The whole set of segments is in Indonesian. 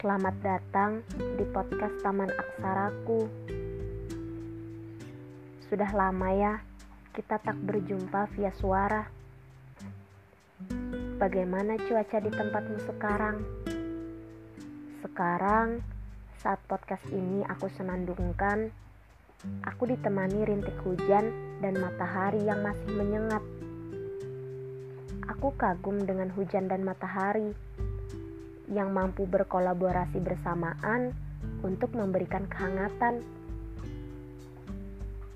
Selamat datang di podcast Taman Aksaraku. Sudah lama ya kita tak berjumpa via suara. Bagaimana cuaca di tempatmu sekarang? Sekarang, saat podcast ini aku senandungkan, aku ditemani rintik hujan dan matahari yang masih menyengat. Aku kagum dengan hujan dan matahari yang mampu berkolaborasi bersamaan untuk memberikan kehangatan.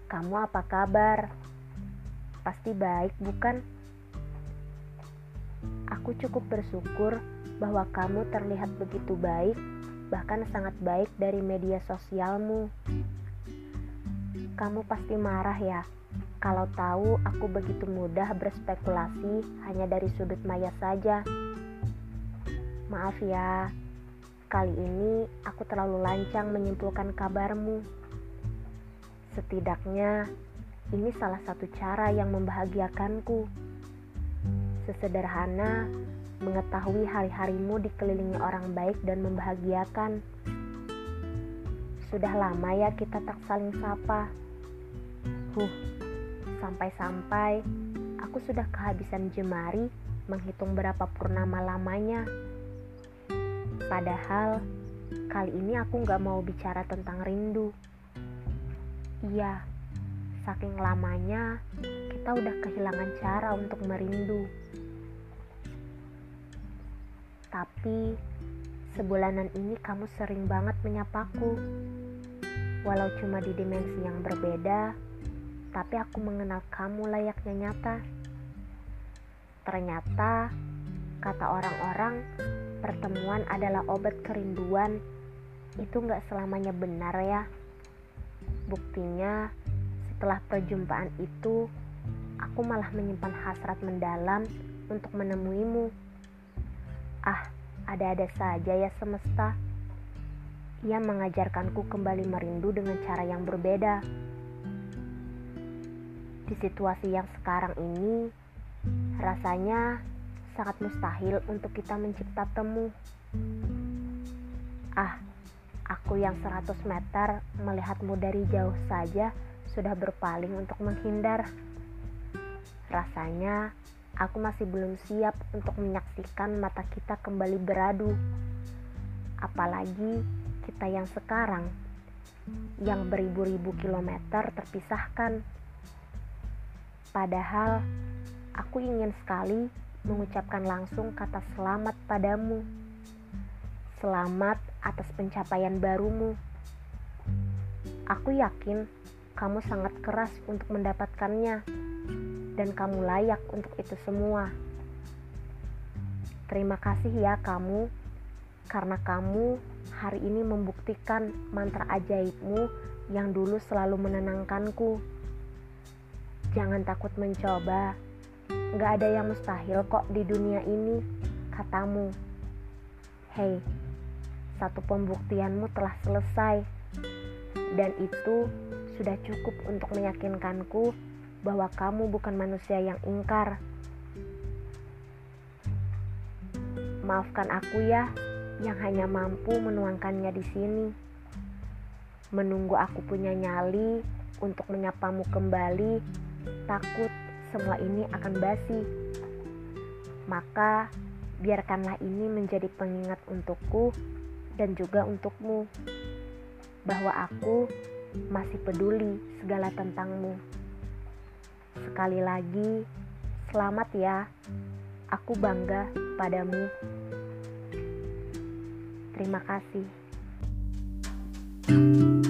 Kamu apa kabar? Pasti baik, bukan? Aku cukup bersyukur bahwa kamu terlihat begitu baik, bahkan sangat baik dari media sosialmu. Kamu pasti marah ya kalau tahu aku begitu mudah berspekulasi hanya dari sudut maya saja. Maaf ya, kali ini aku terlalu lancang menyimpulkan kabarmu. Setidaknya, ini salah satu cara yang membahagiakanku. Sesederhana mengetahui hari-harimu dikelilingi orang baik dan membahagiakan. Sudah lama ya kita tak saling sapa. Huh, sampai-sampai aku sudah kehabisan jemari menghitung berapa purnama lamanya. Padahal kali ini aku gak mau bicara tentang rindu. Iya, saking lamanya kita udah kehilangan cara untuk merindu. Tapi sebulanan ini kamu sering banget menyapaku. Walau cuma di dimensi yang berbeda, tapi aku mengenal kamu layaknya nyata. Ternyata, kata orang-orang, pertemuan adalah obat kerinduan. Itu gak selamanya benar ya. Buktinya, setelah perjumpaan itu, aku malah menyimpan hasrat mendalam untuk menemuimu. Ah, ada-ada saja ya semesta. Ia mengajarkanku kembali merindu dengan cara yang berbeda. Di situasi yang sekarang ini, rasanya sangat mustahil untuk kita mencipta temu. Ah, aku yang 100 meter melihatmu dari jauh saja sudah berpaling untuk menghindar. Rasanya aku masih belum siap untuk menyaksikan mata kita kembali beradu. Apalagi kita yang sekarang, yang beribu-ribu kilometer terpisahkan. Padahal aku ingin sekali mengucapkan langsung kata selamat padamu. Selamat atas pencapaian barumu. Aku yakin kamu sangat keras untuk mendapatkannya, dan kamu layak untuk itu semua. Terima kasih ya, kamu, karena kamu hari ini membuktikan mantra ajaibmu yang dulu selalu menenangkanku. Jangan takut mencoba. Gak ada yang mustahil kok di dunia ini, katamu. Hei, satu pembuktianmu telah selesai. Dan itu sudah cukup untuk meyakinkanku bahwa kamu bukan manusia yang ingkar. Maafkan aku ya, yang hanya mampu menuangkannya di sini. Menunggu aku punya nyali untuk menyapamu kembali takut semua ini akan basi. Maka biarkanlah ini menjadi pengingat untukku dan juga untukmu bahwa aku masih peduli segala tentangmu. Sekali lagi, selamat ya. Aku bangga padamu. Terima kasih. thank you